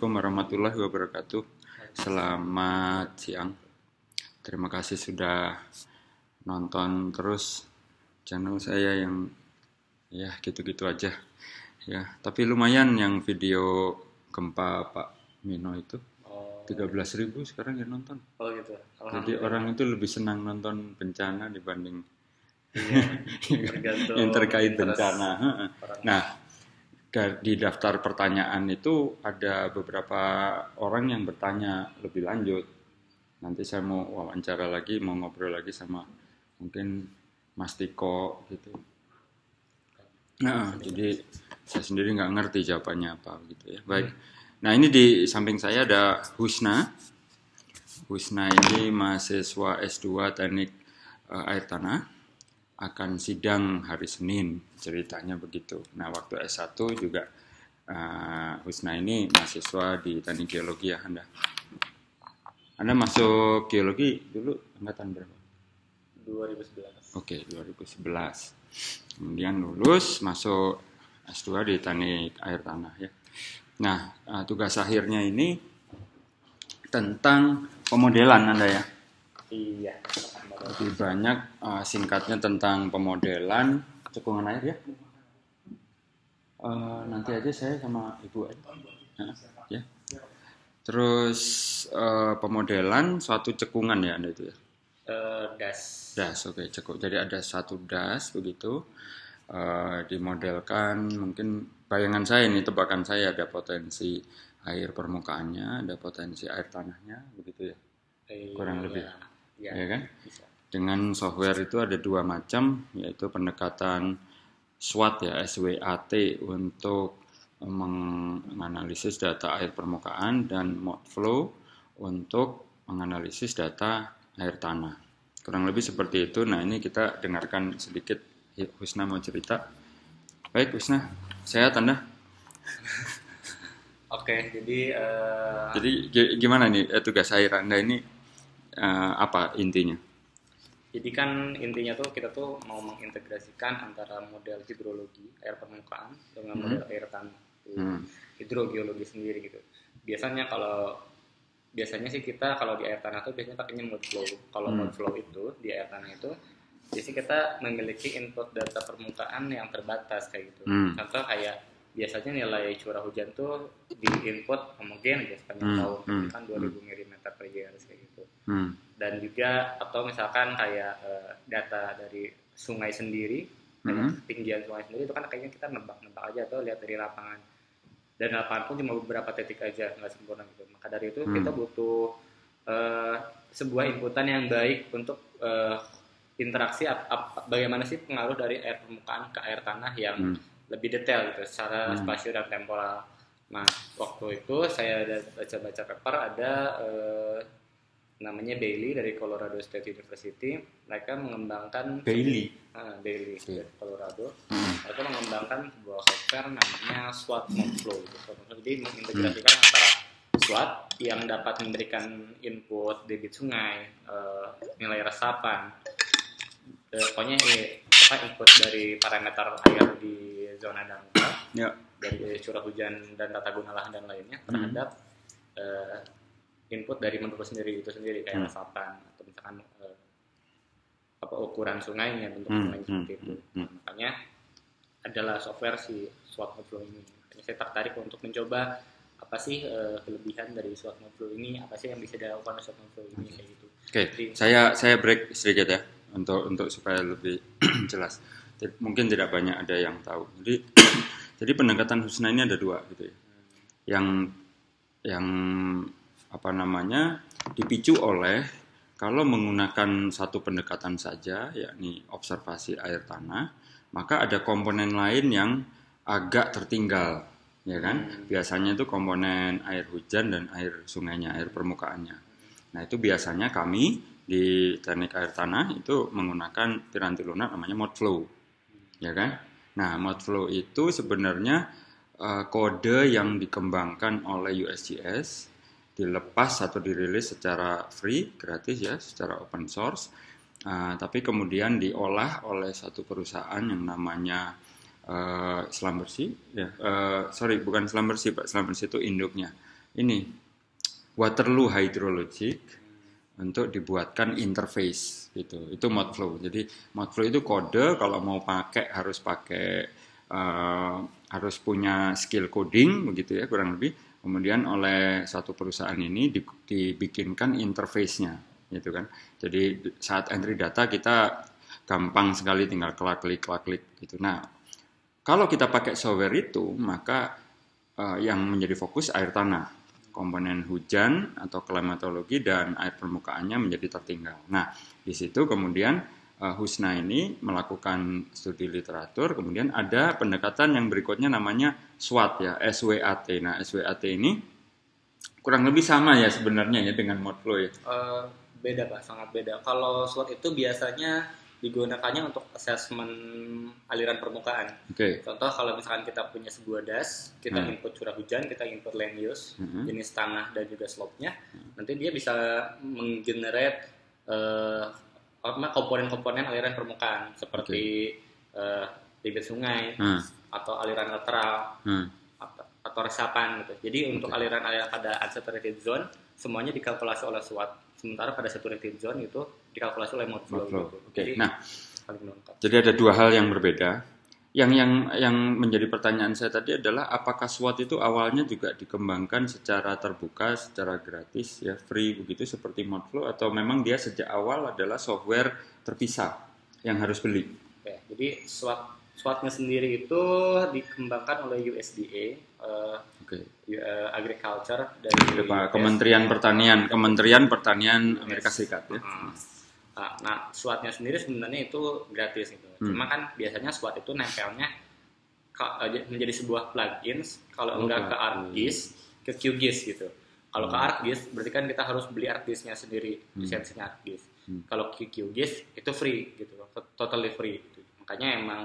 Assalamualaikum warahmatullahi wabarakatuh. Selamat siang. Terima kasih sudah nonton terus channel saya yang ya gitu-gitu aja. Ya, tapi lumayan yang video gempa Pak Mino itu. Oh, 13.000 sekarang yang nonton. oh gitu. Jadi orang itu lebih senang nonton bencana dibanding Iya, yang terkait bencana. Nah, di daftar pertanyaan itu ada beberapa orang yang bertanya lebih lanjut. Nanti saya mau wawancara lagi, mau ngobrol lagi sama mungkin Mas Tiko gitu. Nah, jadi saya sendiri nggak ngerti jawabannya apa gitu ya. Baik. Nah, ini di samping saya ada Husna. Husna ini mahasiswa S2 Teknik eh, Air Tanah akan sidang hari Senin ceritanya begitu. Nah waktu S1 juga uh, Husna ini mahasiswa di teknik geologi ya Anda. Anda masuk geologi dulu angkatan berapa? 2011. Oke 2011. Kemudian lulus masuk S2 di teknik air tanah ya. Nah uh, tugas akhirnya ini tentang pemodelan Anda ya. Iya. Lebih banyak uh, singkatnya tentang pemodelan cekungan air ya. Eh, nanti aja saya sama ibu aja. Nah, ya. Terus eh, pemodelan suatu cekungan ya Anda itu ya. Das. Das, oke cekuk. Jadi ada satu das begitu. Eh, dimodelkan mungkin bayangan saya ini tebakan saya ada potensi air permukaannya, ada potensi air tanahnya begitu ya. Kurang lebih. Iya. Ya kan? Bisa. Dengan software itu ada dua macam, yaitu pendekatan SWAT ya, SWAT untuk menganalisis data air permukaan dan ModFlow untuk menganalisis data air tanah. Kurang lebih seperti itu. Nah, ini kita dengarkan sedikit Husna mau cerita. Baik, Husna. Sehat Anda? Oke, jadi eh, Jadi gi- gimana nih eh, tugas air Anda ini eh, apa intinya? jadi kan intinya tuh kita tuh mau mengintegrasikan antara model hidrologi air permukaan dengan Hmm. model air tanah. Hmm. Hidrogeologi sendiri gitu. Biasanya kalau biasanya sih kita kalau di air tanah tuh biasanya pakainya mode flow. Kalau Hmm. mode flow itu di air tanah itu biasanya kita memiliki input data permukaan yang terbatas kayak gitu. Hmm. Contoh kayak biasanya nilai curah hujan tuh di input homogen aja sepanjang Hmm. tahun Hmm. kan 2000 mm per year kayak gitu. Hmm. Dan juga atau misalkan kayak eh, data dari sungai sendiri, Hmm. ketinggian sungai sendiri itu kan kayaknya kita nebak-nebak aja atau lihat dari lapangan dan lapangan pun cuma beberapa titik aja nggak sempurna gitu maka dari itu Hmm. kita butuh eh, sebuah inputan yang baik untuk eh, interaksi ap- ap- bagaimana sih pengaruh dari air permukaan ke air tanah yang Hmm. lebih detail gitu secara Hmm. spasio dan temporal nah waktu itu saya ada baca-baca paper ada eh, namanya Bailey dari Colorado State University mereka mengembangkan Bailey. Ah, Bailey Iya. dari Colorado Hmm. mereka mengembangkan sebuah software namanya SWOT Modflow gitu. Jadi mengintegrasikan antara SWOT yang dapat memberikan input debit sungai eh, nilai resapan eh, pokoknya eh, apa input dari parameter air di zona dangkal Ya. dari curah hujan dan tata guna lahan dan lainnya terhadap eh, input dari menurut sendiri itu sendiri kayak Hmm. resapan atau misalkan eh, apa ukuran sungainya bentuk Hmm, sungai hmm, seperti itu hmm, makanya adalah software si SWOT Modflow ini makanya saya tertarik untuk mencoba apa sih eh, kelebihan dari SWOT Modflow ini apa sih yang bisa dilakukan oleh SWOT ini kayak gitu Oke, Jadi- saya saya break sedikit ya untuk untuk supaya lebih jelas. Mungkin tidak banyak ada yang tahu. Jadi jadi pendekatan Husna ini ada dua gitu ya. Yang yang apa namanya dipicu oleh kalau menggunakan satu pendekatan saja yakni observasi air tanah, maka ada komponen lain yang agak tertinggal, ya kan? Biasanya itu komponen air hujan dan air sungainya, air permukaannya. Nah itu biasanya kami di teknik air tanah itu menggunakan piranti lunak namanya Modflow, ya kan? Nah Modflow itu sebenarnya eh, kode yang dikembangkan oleh USGS dilepas atau dirilis secara free, gratis ya, secara open source. Uh, tapi kemudian diolah oleh satu perusahaan yang namanya uh, Slumbersy ya uh, sorry bukan Slumbersy pak. Slumbersy itu induknya. Ini Waterloo Hydrologic untuk dibuatkan interface gitu. Itu Modflow. Jadi Modflow itu kode kalau mau pakai harus pakai uh, harus punya skill coding begitu ya kurang lebih kemudian oleh satu perusahaan ini dibikinkan interface-nya gitu kan. Jadi saat entry data kita gampang sekali tinggal klik klik klik klik gitu. Nah kalau kita pakai software itu, maka uh, yang menjadi fokus air tanah, komponen hujan atau klimatologi dan air permukaannya menjadi tertinggal. Nah, di situ kemudian Husna ini melakukan studi literatur, kemudian ada pendekatan yang berikutnya namanya SWAT ya, SWAT. Nah, SWAT ini kurang lebih sama ya sebenarnya ya dengan Modflow ya. Uh, beda pak, sangat beda. Kalau SWAT itu biasanya digunakannya untuk assessment aliran permukaan. Okay. Contoh kalau misalkan kita punya sebuah das, kita hmm. input curah hujan, kita input land use, hmm. jenis tanah dan juga slope-nya, hmm. nanti dia bisa menggenerate uh, komponen-komponen aliran permukaan seperti okay. uh, debit sungai hmm. atau aliran lateral hmm. atau, atau resapan gitu. Jadi okay. untuk aliran-aliran pada unsaturated zone semuanya dikalkulasi oleh SWOT sementara pada saturated zone itu dikalkulasi oleh mode flow. Gitu. Oke. Okay. Nah, jadi ada dua hal yang berbeda. Yang yang yang menjadi pertanyaan saya tadi adalah apakah SWOT itu awalnya juga dikembangkan secara terbuka, secara gratis, ya free begitu seperti Modflow atau memang dia sejak awal adalah software terpisah yang harus beli? Oke, jadi SWOT SWOT-nya sendiri itu dikembangkan oleh USDA uh, okay. uh, agriculture dari Pak, Kementerian Pertanian Kementerian Pertanian Amerika Serikat ya. Hmm. Nah, nah SWOT-nya sendiri sebenarnya itu gratis gitu. Hmm. Cuma kan biasanya SWOT itu nempelnya eh, menjadi sebuah plugins kalau oh, enggak ke ArcGIS ke QGIS gitu. Kalau hmm. ke ArcGIS berarti kan kita harus beli ArcGIS-nya sendiri, hmm. lisensinya ArcGIS. Hmm. Kalau QGIS itu free gitu, totally free. Gitu. Makanya emang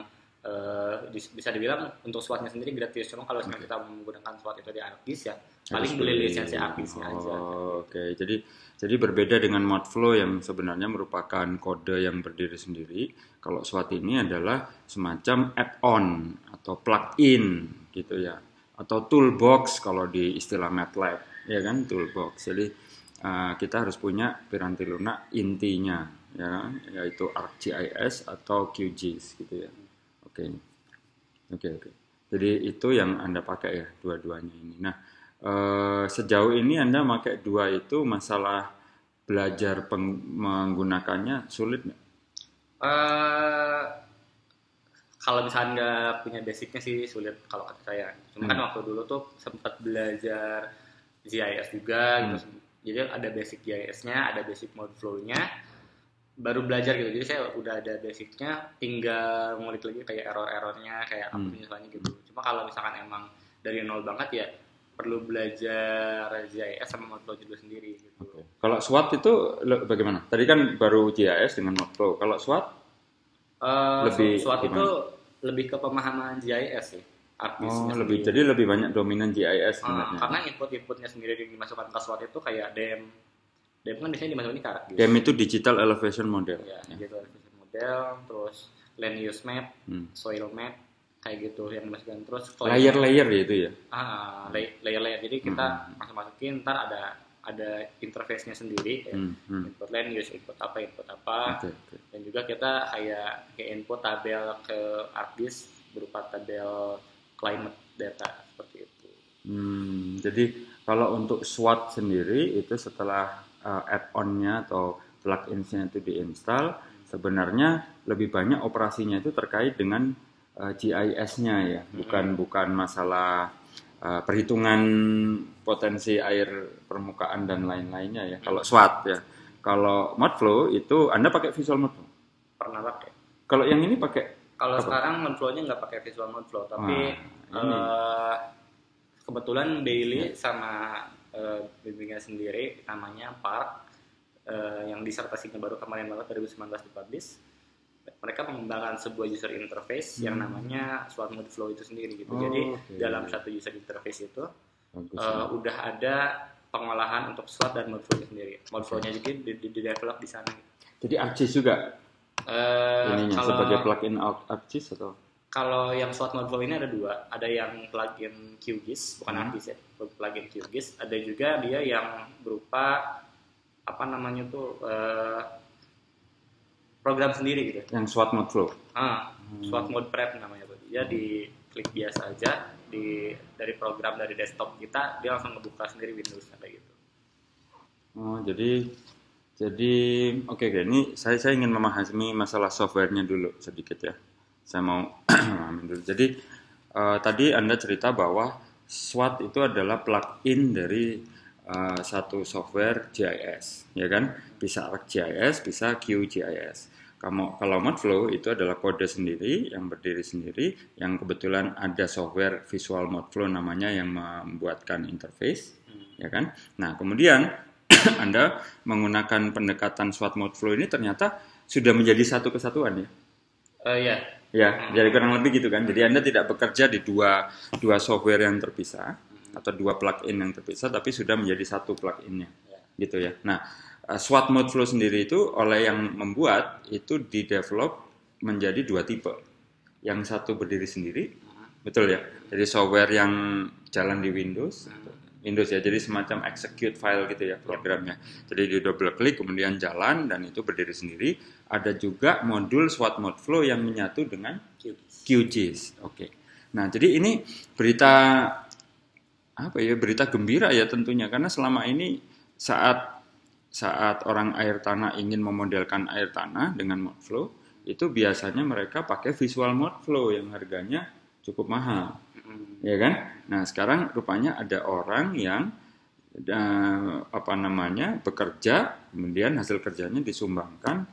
uh, bisa dibilang untuk SWOT-nya sendiri gratis. Cuma kalau okay. kita menggunakan SWOT itu di ArcGIS ya paling beli lisensi ArcGIS-nya oh, aja. Oke, okay. jadi jadi berbeda dengan Modflow yang sebenarnya merupakan kode yang berdiri sendiri. Kalau SWOT ini adalah semacam add-on atau plug-in gitu ya, atau toolbox kalau di istilah MATLAB, ya kan toolbox. Jadi uh, kita harus punya Piranti Lunak intinya, ya, yaitu ArcGIS atau QGIS gitu ya. Oke, okay. oke, okay, oke. Okay. Jadi itu yang anda pakai ya dua-duanya ini. Nah, eh, sejauh ini anda pakai dua itu masalah belajar peng menggunakannya sulit nggak? Uh, kalau misalnya nggak punya basicnya sih sulit kalau kata saya. Cuma kan hmm. kan waktu dulu tuh sempat belajar GIS juga hmm. gitu. Jadi ada basic GIS-nya, ada basic mode flow-nya baru belajar gitu jadi saya udah ada basicnya tinggal ngulik lagi kayak error-errornya kayak apa hmm. misalnya gitu cuma kalau misalkan emang dari nol banget ya perlu belajar GIS sama Modflow juga sendiri gitu. Okay. Kalau SWOT itu bagaimana? Tadi kan baru GIS dengan Modflow. Kalau SWOT uh, lebih SWOT gimana? itu lebih ke pemahaman GIS sih. oh, lebih sendiri. jadi lebih banyak dominan GIS sebenarnya. Uh, karena input-inputnya sendiri dimasukkan ke SWOT itu kayak DEM DEM kan biasanya dimasukin ke gitu. DEM itu digital elevation model. Ya, ya. digital elevation model, terus land use map, hmm. soil map, kayak gitu yang dimasukkan terus layer-layer ya itu ya. Ah, layer-layer. Jadi kita hmm. masuk masukin ntar ada ada interface-nya sendiri ya. hmm, hmm. input land use input apa input apa okay, okay. dan juga kita kayak kayak input tabel ke ArcGIS berupa tabel climate data seperti itu. Hmm, jadi kalau untuk SWOT sendiri itu setelah uh, add-onnya atau plugin-nya itu diinstal, sebenarnya lebih banyak operasinya itu terkait dengan uh, GIS-nya ya, bukan hmm. bukan masalah uh, perhitungan potensi air permukaan dan lain-lainnya ya. Kalau SWAT ya, kalau Modflow itu Anda pakai Visual Mode Pernah pakai. Kalau yang ini pakai? Kalau sekarang Modflow-nya nggak pakai Visual Mode tapi ah, uh, kebetulan daily sama uh, bimbingan sendiri namanya Park uh, yang disertasinya baru kemarin banget 2019 dipublish mereka mengembangkan sebuah user interface hmm. yang namanya Swap Mode Flow itu sendiri gitu. Oh, Jadi okay. dalam satu user interface itu uh, udah ada pengolahan untuk SWOT dan mode flow sendiri. Mode flow-nya juga di, di, di develop di sana. Jadi ArcGIS juga? Uh, Ininya kalau, sebagai plugin ArcGIS atau? kalau yang SWOT mode flow ini ada dua, ada yang plugin QGIS, bukan Hmm. ArcGIS ya, plugin QGIS. Ada juga dia yang berupa apa namanya tuh eh, program sendiri gitu. Yang SWOT mode flow. Ah, SWOT mode prep namanya tuh. Dia di klik biasa aja di dari program dari desktop kita dia langsung ngebuka sendiri Windows kayak gitu. Oh, jadi jadi oke oke ini saya saya ingin memahami masalah softwarenya dulu sedikit ya. Saya mau memahami dulu. Jadi eh, tadi Anda cerita bahwa SWOT itu adalah plugin dari eh, satu software GIS, ya kan? Bisa ArcGIS, bisa QGIS. Kamu kalau Modflow itu adalah kode sendiri yang berdiri sendiri, yang kebetulan ada software Visual Modflow namanya yang membuatkan interface, ya kan? Nah kemudian Anda menggunakan pendekatan SWOT Modflow ini ternyata sudah menjadi satu kesatuan ya. Eh ya, Ya, jadi kurang lebih gitu kan. Jadi Anda tidak bekerja di dua dua software yang terpisah atau dua plugin yang terpisah, tapi sudah menjadi satu pluginnya, Ya. gitu ya. Nah, eh, SWOT mode flow sendiri itu oleh yang membuat itu di develop menjadi dua tipe. Yang satu berdiri sendiri, betul ya. Jadi software yang jalan di Windows, Windows ya, jadi semacam execute file gitu ya programnya. Jadi di double klik kemudian jalan dan itu berdiri sendiri. Ada juga modul SWOT mode flow yang menyatu dengan QGIS. Oke. Nah, jadi ini berita apa ya? Berita gembira ya tentunya karena selama ini saat saat orang air tanah ingin memodelkan air tanah dengan mode flow, itu biasanya mereka pakai visual mode flow yang harganya cukup mahal ya kan? Nah sekarang rupanya ada orang yang eh, apa namanya bekerja, kemudian hasil kerjanya disumbangkan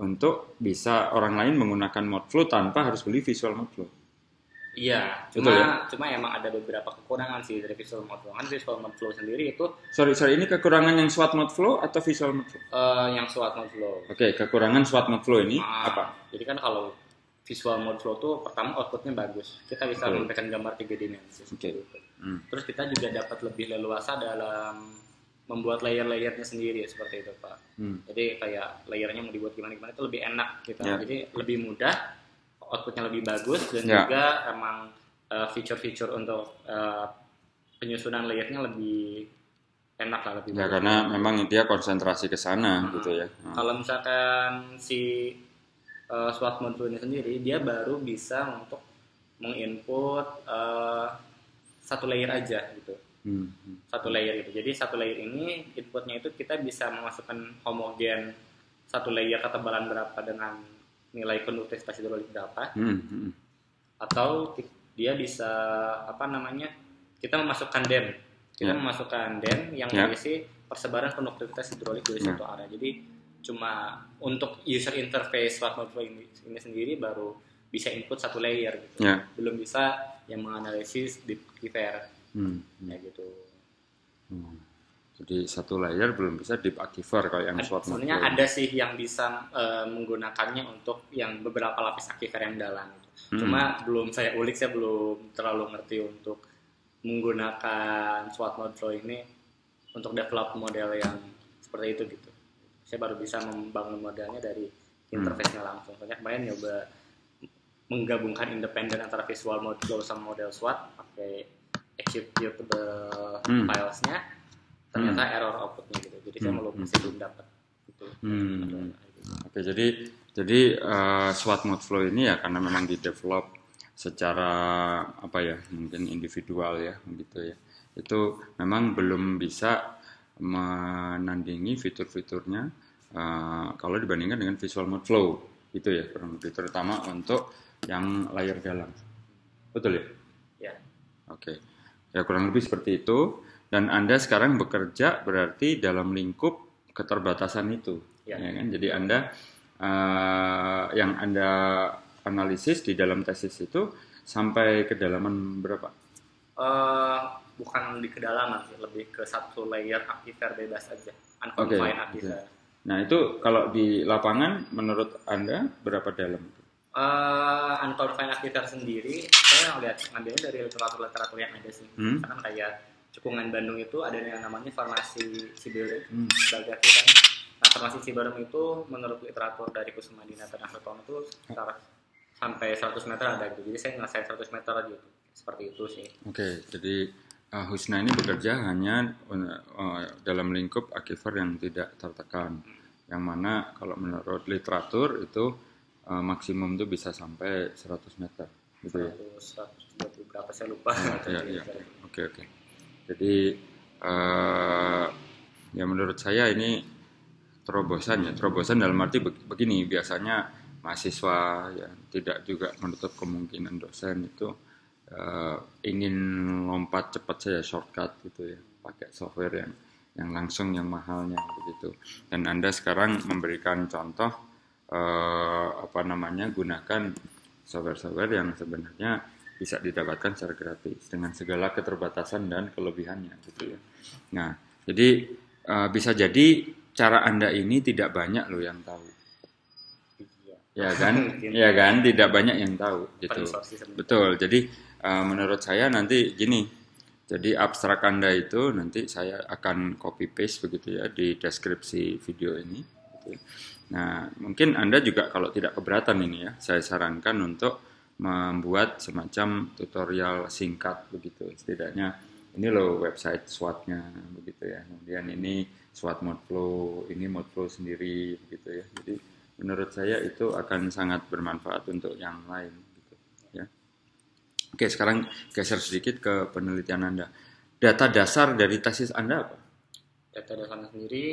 untuk bisa orang lain menggunakan mode flow tanpa harus beli visual mode flow. Iya, cuma ya? cuma emang ada beberapa kekurangan sih dari visual mode flow. Kan visual mode flow sendiri itu Sorry, sorry ini kekurangan yang SWOT mode flow atau visual mode flow? eh, yang SWOT mode flow. Oke, kekurangan SWOT mode flow ini Ah, apa? Jadi kan kalau visual mode flow tuh pertama outputnya bagus. Kita bisa Betul. memberikan gambar tiga dimensi. Oke. Gitu. Hmm. Terus kita juga dapat lebih leluasa dalam membuat layer-layernya sendiri seperti itu pak. Hmm. Jadi kayak layernya mau dibuat gimana-gimana itu lebih enak gitu. Ya. Jadi lebih mudah, outputnya lebih bagus dan Ya. juga emang uh, feature-feature untuk uh, penyusunan layernya lebih enak lah lebih Ya bagus. karena memang dia konsentrasi ke sana Hmm. gitu ya. Hmm. Kalau misalkan si uh, SWOT mode ini sendiri, dia baru bisa untuk menginput uh, satu layer aja gitu, Hmm. Hmm. satu layer gitu. Jadi satu layer ini inputnya itu kita bisa memasukkan homogen satu layer ketebalan berapa dengan nilai konduktivitas hidrolik berapa, Hmm. Hmm. atau dia bisa apa namanya kita memasukkan den, kita Ya. memasukkan den yang Ya. berisi persebaran konduktivitas hidrolik dari Ya. satu area. Jadi cuma untuk user interface flow ini, ini sendiri baru bisa input satu layer gitu. Ya. Belum bisa yang menganalisis di Kiver Hmm. ya gitu. Hmm. Jadi satu layer belum bisa deep aquifer kalau yang mode Sebenarnya ada sih yang bisa eh, menggunakannya untuk yang beberapa lapis aquifer yang dalam. Gitu. Hmm. Cuma belum saya ulik, saya belum terlalu ngerti untuk menggunakan SWOT mode flow ini untuk develop model yang seperti itu gitu. Saya baru bisa membangun modelnya dari Hmm. interface-nya langsung. Soalnya kemarin nyoba menggabungkan independen antara visual mode flow sama model SWOT pakai executable Hmm. filesnya ternyata error outputnya gitu. Jadi saya Hmm. belum Hmm. masih belum dapat gitu. Hmm. Oke, jadi jadi eh, SWOT mode flow ini ya karena memang di develop secara apa ya mungkin individual ya begitu ya itu memang belum bisa menandingi fitur-fiturnya eh, kalau dibandingkan dengan visual mode flow itu ya kurang lebih terutama untuk yang layar dalam betul ya Ya. Oke, ya kurang lebih seperti itu. Dan Anda sekarang bekerja berarti dalam lingkup keterbatasan itu, Ya. ya kan? Jadi Anda eh, yang Anda analisis di dalam tesis itu sampai kedalaman berapa? Eh, bukan di kedalaman sih, lebih ke satu layer aquifer bebas aja, unconfined aquifer. Nah itu kalau di lapangan menurut Anda berapa dalam? Eh, unconfined aquifer sendiri, saya ngeliat ngambilnya dari literatur-literatur yang ada sih. Hmm. Misalkan kayak Cekungan Bandung itu ada yang namanya formasi Ciberem Hmm. sebagai. Nah, formasi Ciberem itu menurut literatur dari Kusuma Dina dan Ahmad itu sekitar sampai 100 meter ada gitu. Jadi saya ngerasain 100 meter aja gitu. Seperti itu sih. Oke, jadi uh, Husna ini bekerja hanya uh, dalam lingkup aquifer yang tidak tertekan. Yang mana kalau menurut literatur itu uh, maksimum itu bisa sampai 100 meter, gitu ya. 100, 120 berapa saya lupa. Ya, ya, ya. Oke, oke. Jadi uh, ya menurut saya ini terobosan ya. Terobosan dalam arti begini, biasanya mahasiswa ya tidak juga menutup kemungkinan dosen itu uh, ingin lompat cepat saja shortcut gitu ya pakai software yang yang langsung yang mahalnya begitu dan anda sekarang memberikan contoh uh, apa namanya gunakan software-software yang sebenarnya bisa didapatkan secara gratis dengan segala keterbatasan dan kelebihannya gitu ya. Nah jadi uh, bisa jadi cara anda ini tidak banyak loh yang tahu. Ya kan? Ya kan? Tidak banyak yang tahu gitu. Betul. Jadi uh, menurut saya nanti gini jadi abstrak anda itu nanti saya akan copy paste begitu ya di deskripsi video ini gitu. Nah mungkin anda juga kalau tidak keberatan ini ya saya sarankan untuk membuat semacam tutorial singkat begitu. Setidaknya ini loh website SWOT-nya begitu ya. Kemudian ini SWOT mode flow ini mode flow sendiri begitu ya. Jadi menurut saya itu akan sangat bermanfaat untuk yang lain gitu ya. Oke sekarang geser sedikit ke penelitian anda. Data dasar dari tesis anda apa? Data dasarnya sendiri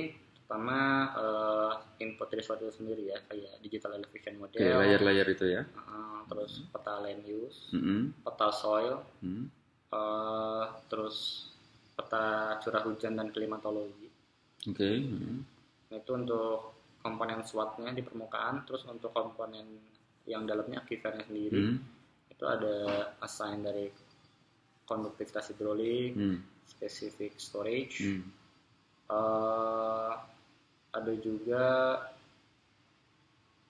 pertama uh, input dari suatu sendiri ya kayak digital elevation model Oke, layar-layar itu ya uh, terus peta land use mm -hmm. peta soil mm -hmm. uh, terus peta curah hujan dan klimatologi oke okay. mm -hmm. itu untuk komponen SWOT-nya di permukaan, terus untuk komponen yang dalamnya akifernya sendiri hmm. itu ada assign dari konduktivitas hidrolik, hmm. specific storage, hmm. uh, ada juga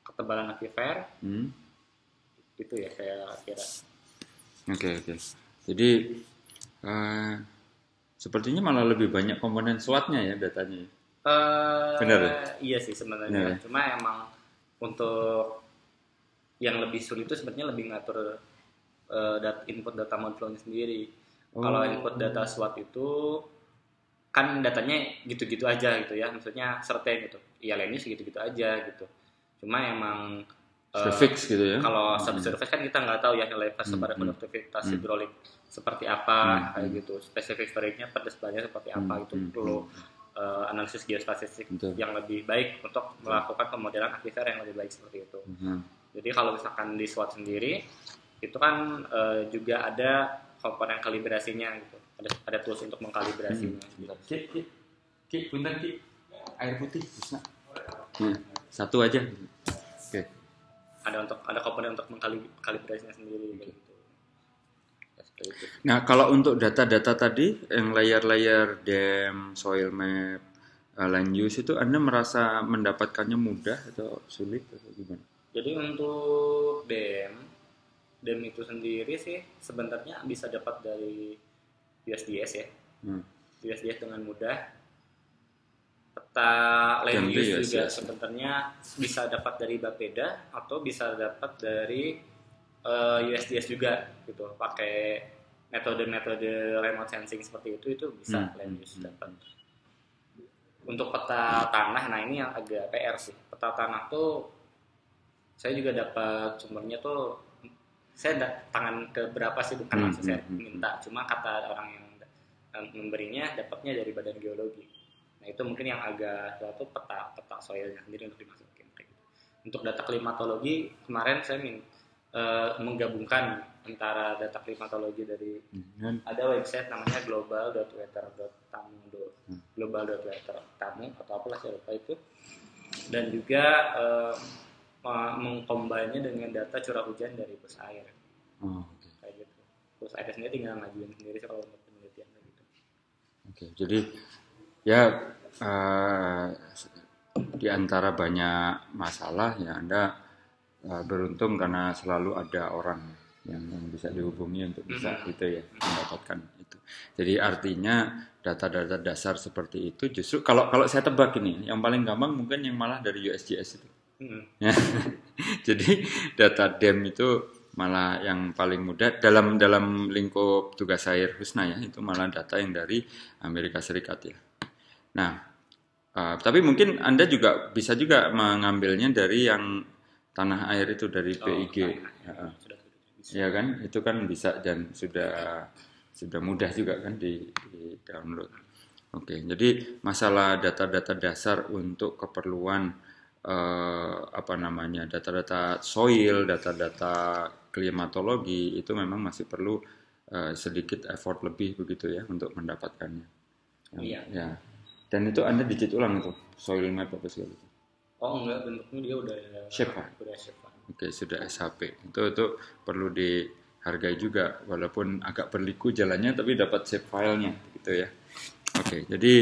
ketebalan akifer, hmm. itu ya saya kira. Oke okay, oke. Okay. Jadi uh, sepertinya malah lebih banyak komponen SWOT-nya ya datanya. Uh, Benar ya? Iya sih sebenarnya. Ya. Cuma emang untuk yang lebih sulit itu sebenarnya lebih ngatur uh, dat input data flow sendiri. Oh. Kalau input data SWOT itu kan datanya gitu-gitu aja gitu ya, maksudnya certain gitu. Iya lainnya segitu-gitu aja gitu. Cuma emang uh, fix gitu ya. Kalau hmm. surface kan kita nggak tahu ya nilai fase hmm. pada konduktivitas hmm. hidrolik seperti apa hmm. kayak gitu. Spesifik storage-nya pada sebelahnya seperti apa hmm. itu perlu hmm uh, analisis geostatistik Betul. yang lebih baik untuk melakukan pemodelan aquifer yang lebih baik seperti itu. Hmm. Jadi kalau misalkan di SWOT sendiri itu kan uh, juga ada komponen kalibrasinya gitu. Ada ada tools untuk mengkalibrasinya. Hmm. Gitu. Ki, ki, ki, punten ki, air putih bisa. Hmm. Satu aja. Oke. Okay. Ada untuk ada komponen untuk mengkalibrasinya sendiri okay. gitu. Nah, kalau untuk data-data tadi yang layar-layar DEM, soil map, uh, land use itu Anda merasa mendapatkannya mudah atau sulit atau gimana? Jadi untuk DEM, DEM itu sendiri sih sebenarnya bisa dapat dari USDS ya. Hmm. USDS dengan mudah. Peta land use juga ya. sebenarnya bisa dapat dari Bapeda atau bisa dapat dari uh, eh, USDS juga gitu pakai metode-metode remote sensing seperti itu itu bisa hmm. land use dapat untuk peta tanah nah ini yang agak PR sih peta tanah tuh saya juga dapat sumbernya tuh saya da- tangan ke berapa sih bukan hmm, langsung saya hmm, hmm, minta. cuma kata orang yang memberinya dapatnya dari badan geologi. Nah itu mungkin yang agak suatu peta peta soilnya sendiri untuk dimasukin kayak gitu. Untuk data klimatologi kemarin saya minta uh, menggabungkan antara data klimatologi dari hmm. ada website namanya global.weather.tamu hmm. global.weather.tamu atau apalah saya lupa itu. Dan juga uh, mengkombinnya dengan data curah hujan dari bus air oh, okay. kayak gitu bus air sendiri tinggal ngajuin sendiri kalau untuk penelitian gitu oke okay, jadi ya uh, di antara banyak masalah ya anda uh, beruntung karena selalu ada orang yang, yang bisa dihubungi untuk bisa mm-hmm. itu ya mendapatkan itu. Jadi artinya data-data dasar seperti itu justru kalau kalau saya tebak ini yang paling gampang mungkin yang malah dari USGS itu. Hmm. Ya. Jadi data DEM itu malah yang paling mudah dalam dalam lingkup tugas air Husna ya itu malah data yang dari Amerika Serikat ya. Nah, uh, tapi mungkin anda juga bisa juga mengambilnya dari yang tanah air itu dari Oh, PIG, nah, ya, uh. ya kan? Itu kan bisa dan sudah sudah mudah juga kan di, di download. Oke, jadi masalah data-data dasar untuk keperluan eh, apa namanya data-data soil, data-data klimatologi itu memang masih perlu eh, sedikit effort lebih begitu ya untuk mendapatkannya. Yang- Iya. Ya. Dan itu anda digit ulang itu soil map apa segala itu. Oh enggak, bentuknya dia udah Shape, udah shape. Pak. Oke, sudah SHP. Itu itu perlu dihargai juga walaupun agak berliku jalannya tapi dapat save filenya gitu ya. Oke, jadi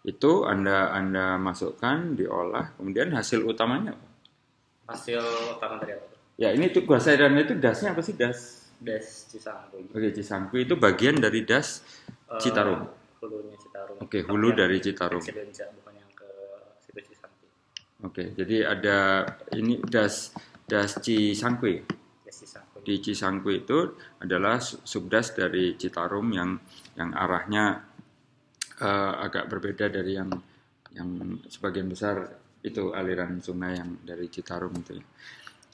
itu Anda Anda masukkan, diolah, kemudian hasil utamanya apa? Hasil utama tadi apa? Ya, ini tuh cairan itu dasnya apa sih das? Das Cisangkuy. Oke, Cisangkui itu bagian dari das Eh, Citarum. Hulunya Citarum. Oke, hulu dari Citarum. Bukan yang ke situ Cisangkuy. Oke, jadi ada ini das das Cisangkui. Das Cisangkuy. di Cisangkui itu adalah su- subdas dari Citarum yang yang arahnya eh, agak berbeda dari yang yang sebagian besar itu aliran sungai yang dari Citarum itu. ya.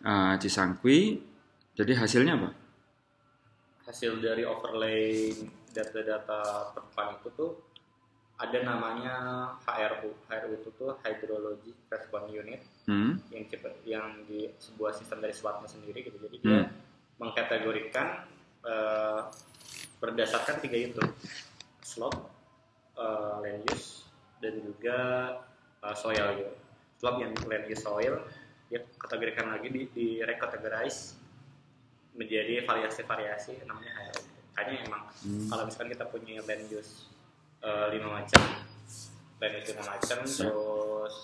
Eh, Cisangkui, jadi hasilnya apa? Hasil dari overlay data-data permukaan itu tuh ada namanya HRU. HRU itu tuh Hydrology Response Unit Hmm, yang yang di sebuah sistem dari SWOT-nya sendiri gitu. Jadi dia Hmm. mengkategorikan eh, berdasarkan tiga itu slope, eh, land use dan juga eh, soil gitu. Yang land use soil dia kategorikan lagi di, di recategorize menjadi variasi-variasi namanya HRU. Kayaknya emang Hmm. kalau misalkan kita punya land use eh, lima macam, land use lima macam, Ya. terus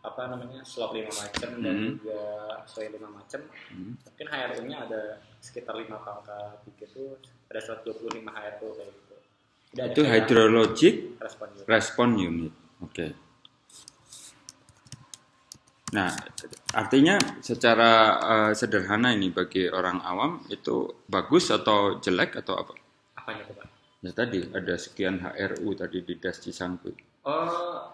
apa namanya slope lima macam dan Hmm. juga soil lima macam, hmm. mungkin HRU-nya ada sekitar lima pangkat tiga itu ada 125 HRU kayak gitu. Tidak Itu hydrologic respon gitu. response unit. Oke. Nah, artinya secara eh, sederhana ini bagi orang awam itu bagus atau jelek atau apa? Apanya pak? Ya tadi ada sekian HRU tadi di Das Cisangkui. Oh,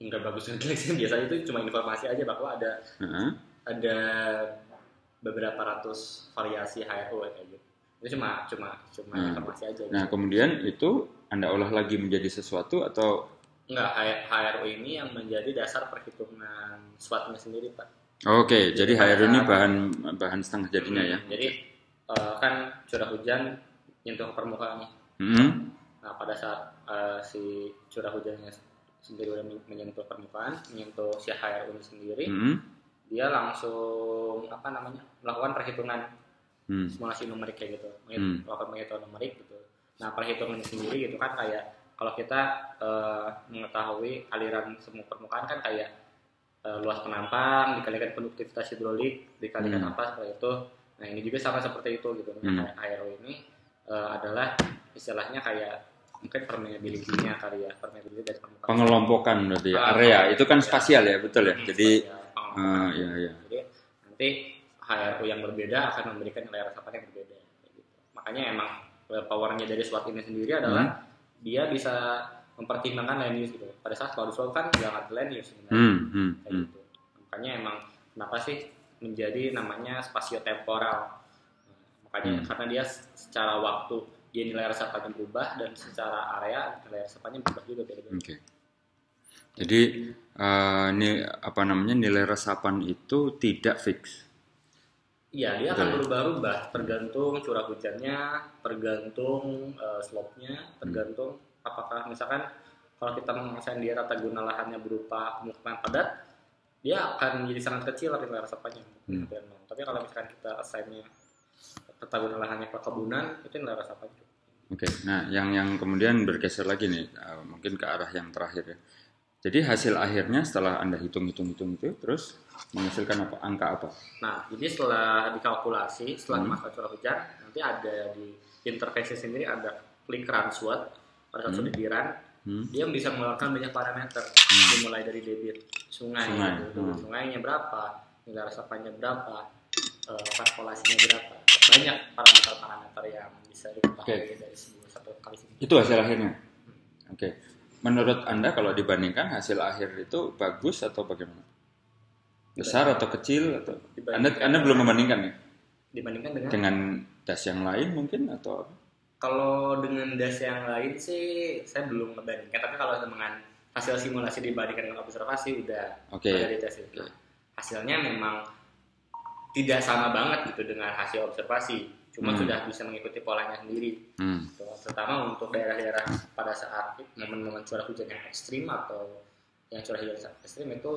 nggak bagus dan jelek sih. Biasanya itu cuma informasi aja bahwa ada Heeh. ada beberapa ratus variasi HRU kayak gitu. Itu cuma cuma cuma Hmm. informasi aja. Nah, kemudian itu Anda olah lagi menjadi sesuatu atau Enggak, H- HRU ini yang menjadi dasar perhitungan SWOT-nya sendiri pak. Oke, jadi HRU ini bahan bahan setengah jadinya ya. Hmm, Jadi eh, kan curah hujan nyentuh ke permukaan nih. Hmm. Nah pada saat eh, si curah hujannya sendiri udah men- menyentuh permukaan, menyentuh si HRU ini sendiri, Hmm. dia langsung apa namanya melakukan perhitungan Hmm. simulasi numerik kayak gitu, Hmm. melakukan perhitungan numerik gitu. Nah perhitungan sendiri gitu kan kayak kalau kita eh, mengetahui aliran semu permukaan kan kayak eh, luas penampang dikalikan konduktivitas hidrolik dikalikan Hmm. apa seperti itu. Nah ini juga sama seperti itu gitu. Nah, Hmm. HRU ini eh, adalah istilahnya kayak mungkin permeability-nya kali ya, permeability dari permukaan. Pengelompokan berarti ya, Ah, area. Itu kan ya. spasial ya, betul ya. Hmm, Jadi spasial, ah, ya ya. Jadi nanti HRU yang berbeda akan memberikan nilai resapan yang berbeda. gitu. Makanya emang powernya dari SWOT ini sendiri adalah Hmm. dia bisa mempertimbangkan land use gitu. Pada saat cloud flow kan nggak ada land use sebenarnya. Hmm, hmm, Kayak hmm. gitu. Makanya emang kenapa sih menjadi namanya spasio-temporal. Nah, makanya Hmm. karena dia secara waktu dia nilai resapannya berubah dan secara area nilai resapannya berubah juga beda-beda. Oke. Jadi eh, ini apa namanya nilai resapan itu tidak fix. Iya, dia akan berubah-ubah tergantung curah hujannya, tergantung eh, slope-nya, tergantung apakah misalkan kalau kita mengassign dia tata guna lahannya berupa pemukiman padat, dia akan menjadi sangat kecil nilai resapannya. Hmm. Dan, Tapi kalau misalkan kita assign-nya tata guna lahannya perkebunan, itu nilai resapannya. Oke. Nah, yang yang kemudian bergeser lagi nih, eh, mungkin ke arah yang terakhir ya. Jadi hasil akhirnya setelah anda hitung-hitung-hitung itu, terus menghasilkan apa? Angka apa? Nah, jadi setelah dikalkulasi, setelah Hmm. masa curah hujan, nanti ada di intervensi sendiri ada klik run SWOT pada saat Hmm. sudah di run, Hmm. dia bisa mengeluarkan banyak parameter dimulai dari debit sungai, Sungai, gitu. debit hmm. sungainya berapa nilai resapannya berapa eh, kalkulasinya berapa banyak parameter-parameter yang bisa diketahui Oke. dari sebuah satu kali Itu hasil akhirnya. Oke. Menurut Anda kalau dibandingkan hasil akhir itu bagus atau bagaimana? Besar atau kecil atau Anda Anda belum membandingkan ya? dibandingkan dengan Dengan das yang lain mungkin atau kalau dengan das yang lain sih saya belum membandingkan tapi kalau dengan hasil simulasi dibandingkan dengan observasi udah Oke. udah di tes itu hasilnya memang tidak sama banget gitu dengan hasil observasi cuma Hmm. sudah bisa mengikuti polanya sendiri Hmm. Gitu. terutama untuk daerah-daerah pada saat momen-momen curah hujan yang ekstrim atau yang curah hujan ekstrim itu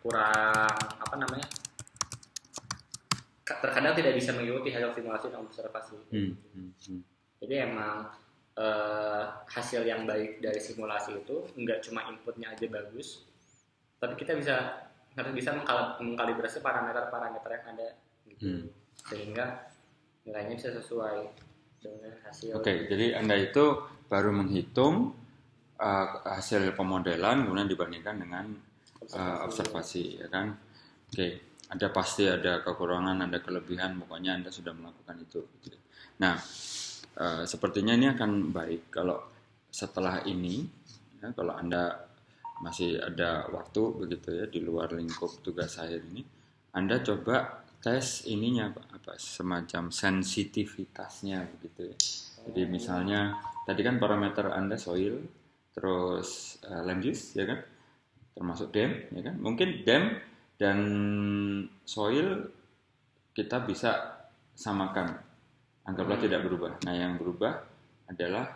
kurang apa namanya terkadang tidak bisa mengikuti hasil simulasi dan observasi Hmm. Hmm. Hmm. jadi emang eh, hasil yang baik dari simulasi itu nggak cuma inputnya aja bagus, tapi kita bisa harus bisa mengkal- mengkalibrasi parameter-parameter yang ada, gitu. Hmm. sehingga nilainya bisa sesuai dengan hasil. Oke, jadi Anda itu baru menghitung uh, hasil pemodelan kemudian dibandingkan dengan uh, observasi, ya kan? Oke, ada pasti ada kekurangan, ada kelebihan, pokoknya Anda sudah melakukan itu. gitu. Nah, uh, sepertinya ini akan baik kalau setelah ini, ya, kalau Anda masih ada waktu begitu ya di luar lingkup tugas akhir ini, Anda coba tes ininya apa semacam sensitivitasnya begitu ya. Jadi misalnya tadi kan parameter Anda soil, terus uh, land use ya kan, termasuk dam ya kan. Mungkin dam dan soil kita bisa samakan, anggaplah Hmm. tidak berubah. Nah yang berubah adalah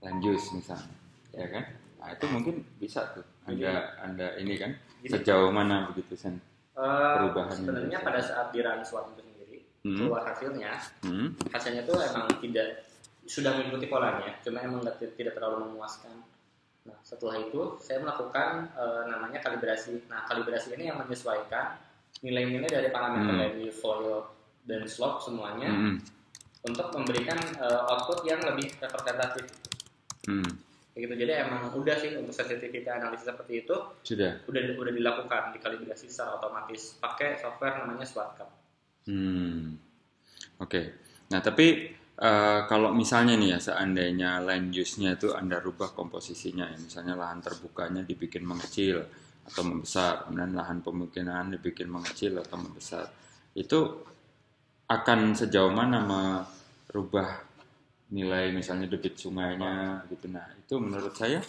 land use misalnya, ya kan. Nah itu mungkin bisa tuh. Anda Anda ini kan Jadi- sejauh mana begitu sen? Eh, perubahan sebenarnya pada saat di run SWOT itu sendiri Hmm. keluar hasilnya, Hmm. hasilnya tuh emang tidak sudah mengikuti polanya, cuma emang tidak terlalu memuaskan. Nah, setelah itu saya melakukan eh, namanya kalibrasi. Nah, kalibrasi ini yang menyesuaikan nilai-nilai dari parameter Hmm. dari soil dan slope semuanya Hmm. untuk memberikan eh, output yang lebih representatif. Hmm. Gitu. Jadi emang udah sih untuk sensitivity analisis seperti itu Sudah. udah udah dilakukan dikalibrasi secara otomatis pakai software namanya SWOT-CAP. Hmm. Oke. Nah, tapi eh, kalau misalnya nih ya seandainya land use-nya itu Anda rubah komposisinya ya, misalnya lahan terbukanya dibikin mengecil atau membesar, kemudian lahan pemukiman dibikin mengecil atau membesar. Itu akan sejauh mana merubah nilai misalnya debit sungainya gitu. Nah, itu menurut saya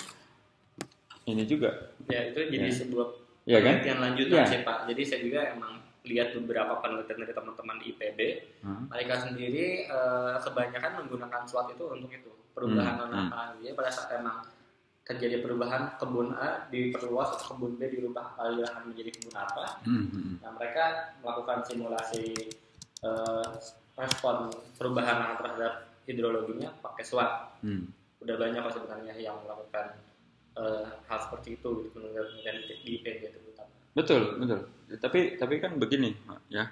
ini juga Ya itu jadi Ya. sebuah Iya kan? penelitian lanjutan Iya. sih Pak. Jadi saya juga emang lihat beberapa penelitian dari teman-teman IPB. Hmm. Mereka sendiri eh, kebanyakan menggunakan SWOT itu untuk itu perubahan Hmm, lahan. Jadi pada saat emang terjadi perubahan kebun A diperluas atau kebun B dirubah alih lahan menjadi kebun apa. Hmm, hmm, Nah mereka melakukan simulasi eh, respon perubahan terhadap hidrologinya pakai SWOT. hmm. Udah banyak kok sebenarnya yang melakukan eh, hal seperti itu gitu penelitian di IPB terutama. Betul, betul. Tapi tapi kan begini, ya.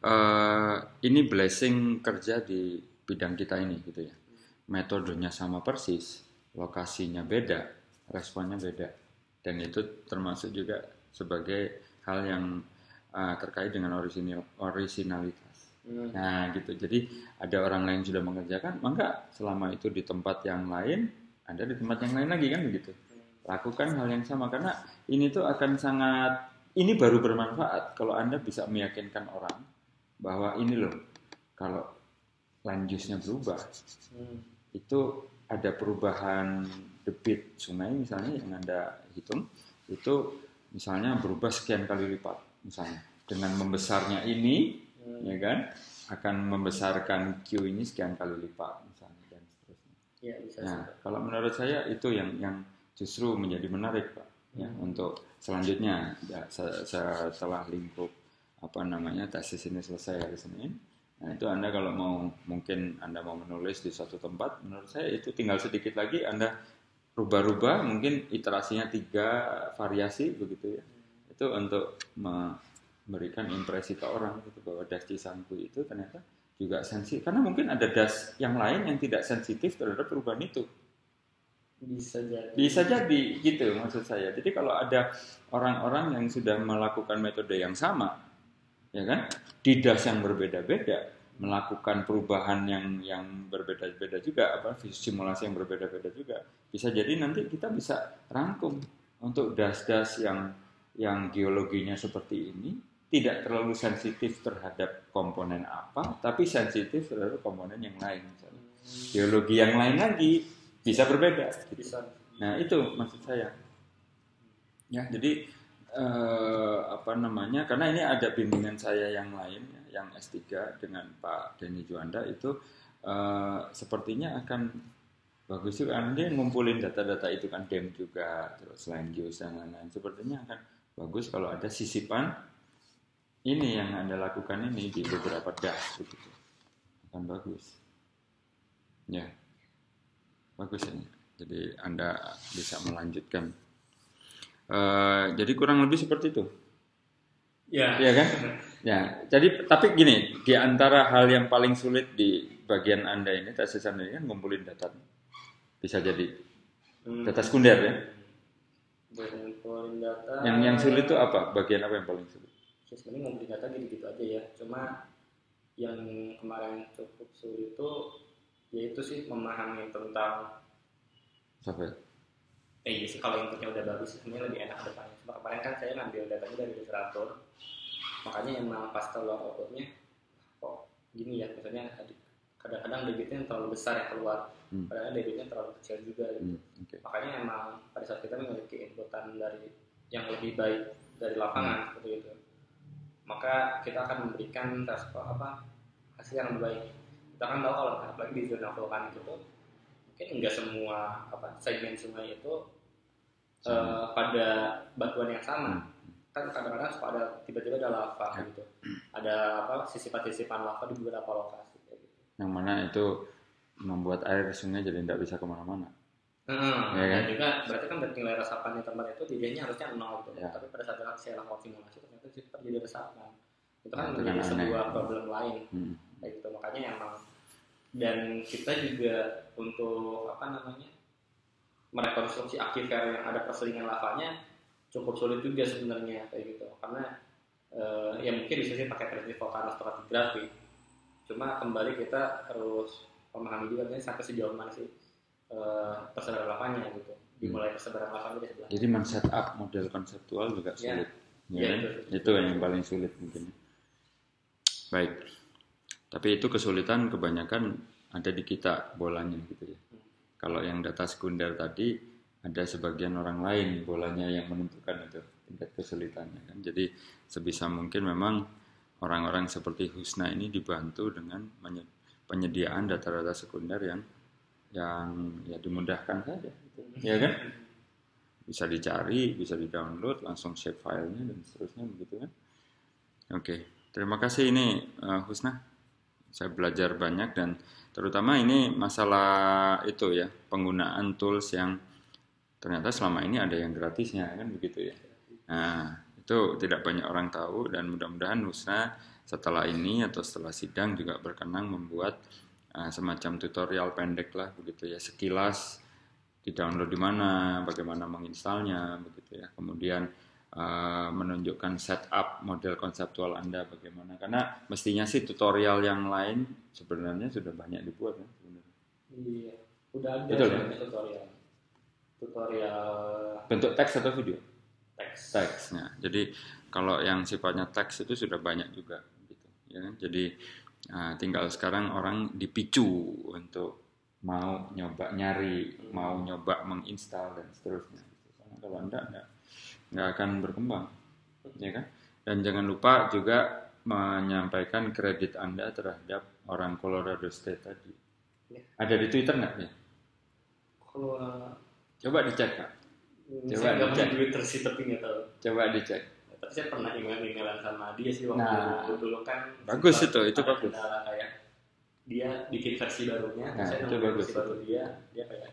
Eh, ini blessing kerja di bidang kita ini gitu ya. Metodenya sama persis, lokasinya beda, responnya beda. Dan itu termasuk juga sebagai hal yang eh, terkait dengan orisinil, orisinalitas. Hmm. Nah, gitu. Jadi ada orang lain sudah mengerjakan, maka selama itu di tempat yang lain, Anda di tempat yang lain lagi kan begitu. Lakukan hal yang sama karena ini tuh akan sangat ini baru bermanfaat kalau Anda bisa meyakinkan orang bahwa ini loh kalau lanjutnya berubah Hmm. itu ada perubahan debit sungai misalnya yang Anda hitung itu misalnya berubah sekian kali lipat misalnya dengan membesarnya ini Hmm. ya kan akan membesarkan Q ini sekian kali lipat misalnya dan seterusnya. Ya bisa Nah, kalau menurut saya itu yang yang justru menjadi menarik pak ya untuk selanjutnya ya, se- setelah lingkup apa namanya tesis ini selesai hari Senin. Nah itu anda kalau mau mungkin anda mau menulis di suatu tempat, menurut saya itu tinggal sedikit lagi anda rubah-rubah mungkin iterasinya tiga variasi begitu ya. Itu untuk memberikan impresi ke orang gitu bahwa das Cisangku itu ternyata juga sensitif karena mungkin ada das yang lain yang tidak sensitif terhadap perubahan itu. Bisa jadi. Bisa jadi gitu maksud saya. Jadi kalau ada orang-orang yang sudah melakukan metode yang sama, ya kan, di das yang berbeda-beda, melakukan perubahan yang yang berbeda-beda juga, apa simulasi yang berbeda-beda juga, bisa jadi nanti kita bisa rangkum untuk das-das yang yang geologinya seperti ini tidak terlalu sensitif terhadap komponen apa, tapi sensitif terhadap komponen yang lain. Misalnya. Geologi yang lain lagi bisa berbeda. gitu. Nah itu maksud saya. Ya jadi eh, apa namanya? Karena ini ada bimbingan saya yang lain, ya, yang S3 dengan Pak Denny Juanda itu eh, sepertinya akan bagus juga. Karena dia ngumpulin data-data itu kan DEM juga, terus selain geos dan lain-lain. Sepertinya akan bagus kalau ada sisipan ini yang anda lakukan ini di beberapa das begitu. Akan bagus. Ya bagus ini. Jadi Anda bisa melanjutkan. Eh, jadi kurang lebih seperti itu, ya Iya kan? Ya, jadi tapi gini, di antara hal yang paling sulit di bagian Anda ini tesis Anda ini kan ngumpulin data. Bisa jadi Hmm. data sekunder ya. buat ngumpulin data Yang yang sulit itu apa? Bagian apa yang paling sulit? Ya sebenarnya ngumpulin data gitu-gitu aja ya. Cuma yang kemarin cukup sulit itu ya itu sih memahami tentang Sampai eh iya sih kalau inputnya udah bagus sebenarnya lebih enak depannya. Cuma kemarin kan saya ngambil datanya dari literatur. Makanya emang pas keluar outputnya kok gini ya? Misalnya ada- kadang-kadang debitnya terlalu besar yang keluar. Hmm. kadang-kadang debitnya terlalu kecil juga gitu. hmm, oke. makanya emang pada saat kita memiliki inputan dari yang lebih baik dari lapangan seperti itu maka kita akan memberikan respon apa hasil yang lebih baik. Kita kan tahu kalau apalagi di zona vulkanik itu mungkin enggak semua apa segmen sungai itu eh, pada batuan yang sama. Kan kadang-kadang suka ada tiba-tiba ada lava Ya. gitu. Ada apa sisipan-sisipan lava di beberapa lokasi kayak gitu. Yang mana itu membuat air sungai jadi tidak bisa ke mana-mana. Hmm, Ya kan? dan juga berarti kan dari nilai resapan di tempat itu dirinya harusnya nol gitu. Ya. Tapi pada saat saya lakukan simulasi ternyata itu terjadi resapan. Itu Nah, kan itu menjadi kan aneh. sebuah problem lain Hmm. kayak gitu. Makanya emang dan kita juga untuk apa namanya merekonstruksi akifer yang ada perselingan lavanya cukup sulit juga sebenarnya kayak gitu karena eh, ya mungkin bisa sih pakai prediksi vulkanostratigrafi cuma kembali kita harus memahami juga sampai sejauh mana sih eh, persebaran lavanya gitu dimulai persebaran lavanya di sebelah Jadi men-setup model konseptual juga Ya. sulit. Ya, kan? itu. itu yang paling sulit mungkin. Baik. Tapi itu kesulitan kebanyakan ada di kita bolanya gitu ya. Kalau yang data sekunder tadi ada sebagian orang lain bolanya yang menentukan itu tingkat kesulitannya kan. Jadi sebisa mungkin memang orang-orang seperti Husna ini dibantu dengan penyediaan data-data sekunder yang yang ya dimudahkan saja gitu. Ya kan? Bisa dicari, bisa di-download, langsung save filenya dan seterusnya begitu kan. Oke, terima kasih ini eh, Husna. Saya belajar banyak dan terutama ini masalah itu ya, penggunaan tools yang ternyata selama ini ada yang gratisnya kan begitu ya. Nah, itu tidak banyak orang tahu dan mudah-mudahan Husna setelah ini atau setelah sidang juga berkenan membuat eh, semacam tutorial pendek lah begitu ya, sekilas di-download di mana, bagaimana menginstalnya begitu ya. Kemudian uh, menunjukkan setup model konseptual Anda bagaimana. Karena mestinya sih tutorial yang lain sebenarnya sudah banyak dibuat ya sebenarnya. iya udah ada Betul, ya? tutorial tutorial Bentuk teks atau video? teks Teks. Nah, jadi kalau yang sifatnya teks itu sudah banyak juga gitu, ya kan? Jadi uh, tinggal sekarang orang dipicu untuk mau nyoba nyari, mau nyoba menginstal dan seterusnya. Karena kalau anda nggak nggak akan berkembang, ya kan? Dan jangan lupa juga menyampaikan kredit anda terhadap orang Colorado State tadi. Ya. Ada di Twitter nggak ya? kalau Coba dicek kak. Coba saya nggak dicek. Twitter sih tapi nggak tahu Coba dicek. Tapi saya pernah email-emailan sama dia sih waktu Nah, dulu, dulu kan bagus itu, itu bagus. kendala kayak dia bikin versi barunya Nah, saya itu nunggu bagus. versi baru dia dia kayak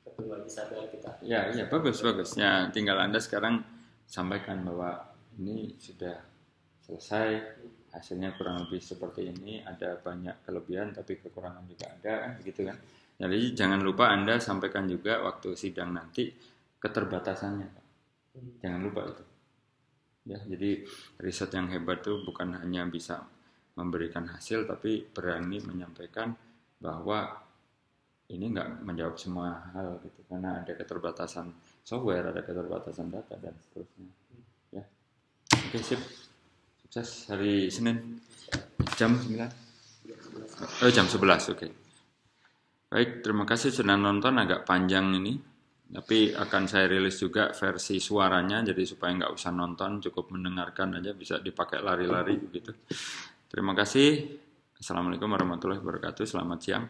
ketemu lagi sadar kita Ya, iya bagus bagus. Ya, tinggal anda sekarang sampaikan bahwa ini sudah selesai, hasilnya kurang lebih seperti ini. Ada banyak kelebihan, tapi kekurangan juga ada, kan begitu kan? Jadi jangan lupa Anda sampaikan juga waktu sidang nanti keterbatasannya. Pak. Jangan lupa itu. Ya, jadi riset yang hebat itu bukan hanya bisa memberikan hasil tapi berani menyampaikan bahwa ini nggak menjawab semua hal gitu karena ada keterbatasan software, ada keterbatasan data dan seterusnya. Ya. Oke, sip. Sukses hari Senin jam 9. Oh, jam 11, oke. Baik, terima kasih sudah nonton agak panjang ini. Tapi akan saya rilis juga versi suaranya, jadi supaya nggak usah nonton, cukup mendengarkan aja, bisa dipakai lari-lari begitu. Terima kasih. Assalamualaikum warahmatullahi wabarakatuh. Selamat siang.